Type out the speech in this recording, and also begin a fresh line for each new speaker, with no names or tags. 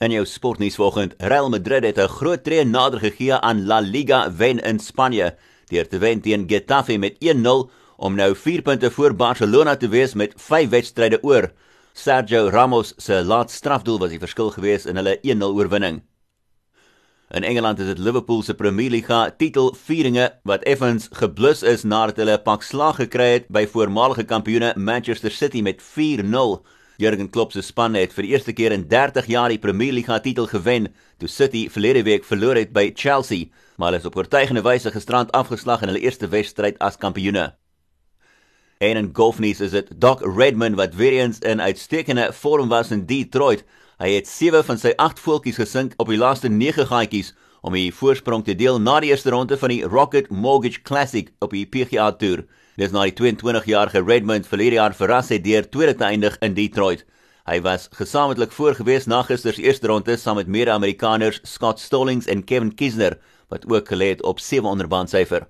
In jou sportnuus vanoggend, Real Madrid het 'n groot tree nader gegee aan La Liga wen in Spanje deur te wen teen Getafe met 1-0 om nou 4 punte voor Barcelona te wees met 5 wedstryde oor. Sergio Ramos se laaste strafdoel was die verskil gewees in hulle 1-0 oorwinning. In Engeland is dit Liverpool se Premier League titelvieringe wat effens geblus is nadat hulle 'n pak slag gekry het by voormalige kampioene Manchester City met 4-0. Jurgen Klopp se span het vir die eerste keer in 30 jaar die Premier League titel gewen, toe City verlede week verloor het by Chelsea, maar hulle is op oortuigende wyse gisterand afgeslag in hulle eerste wedstryd as kampioene. En in golfnuus is dit Doc Redman wat weer eens in uitstekende vorm was in Detroit. Hy het 7 van sy 8 voeltjies gesink op die laaste 9 gaatjies om die voorsprong te deel na die eerste ronde van die Rocket Mortgage Classic op die PGA Tour. Dis na die 22-jarige Redmond verlede jaar verras het deur tweede te eindig in Detroit. Hy was gesamentlik voorgewees na gister se eerste ronde saam met mede-Amerikaners Scott Stallings en Kevin Kisner wat ook gelê het op 700 baan syfer.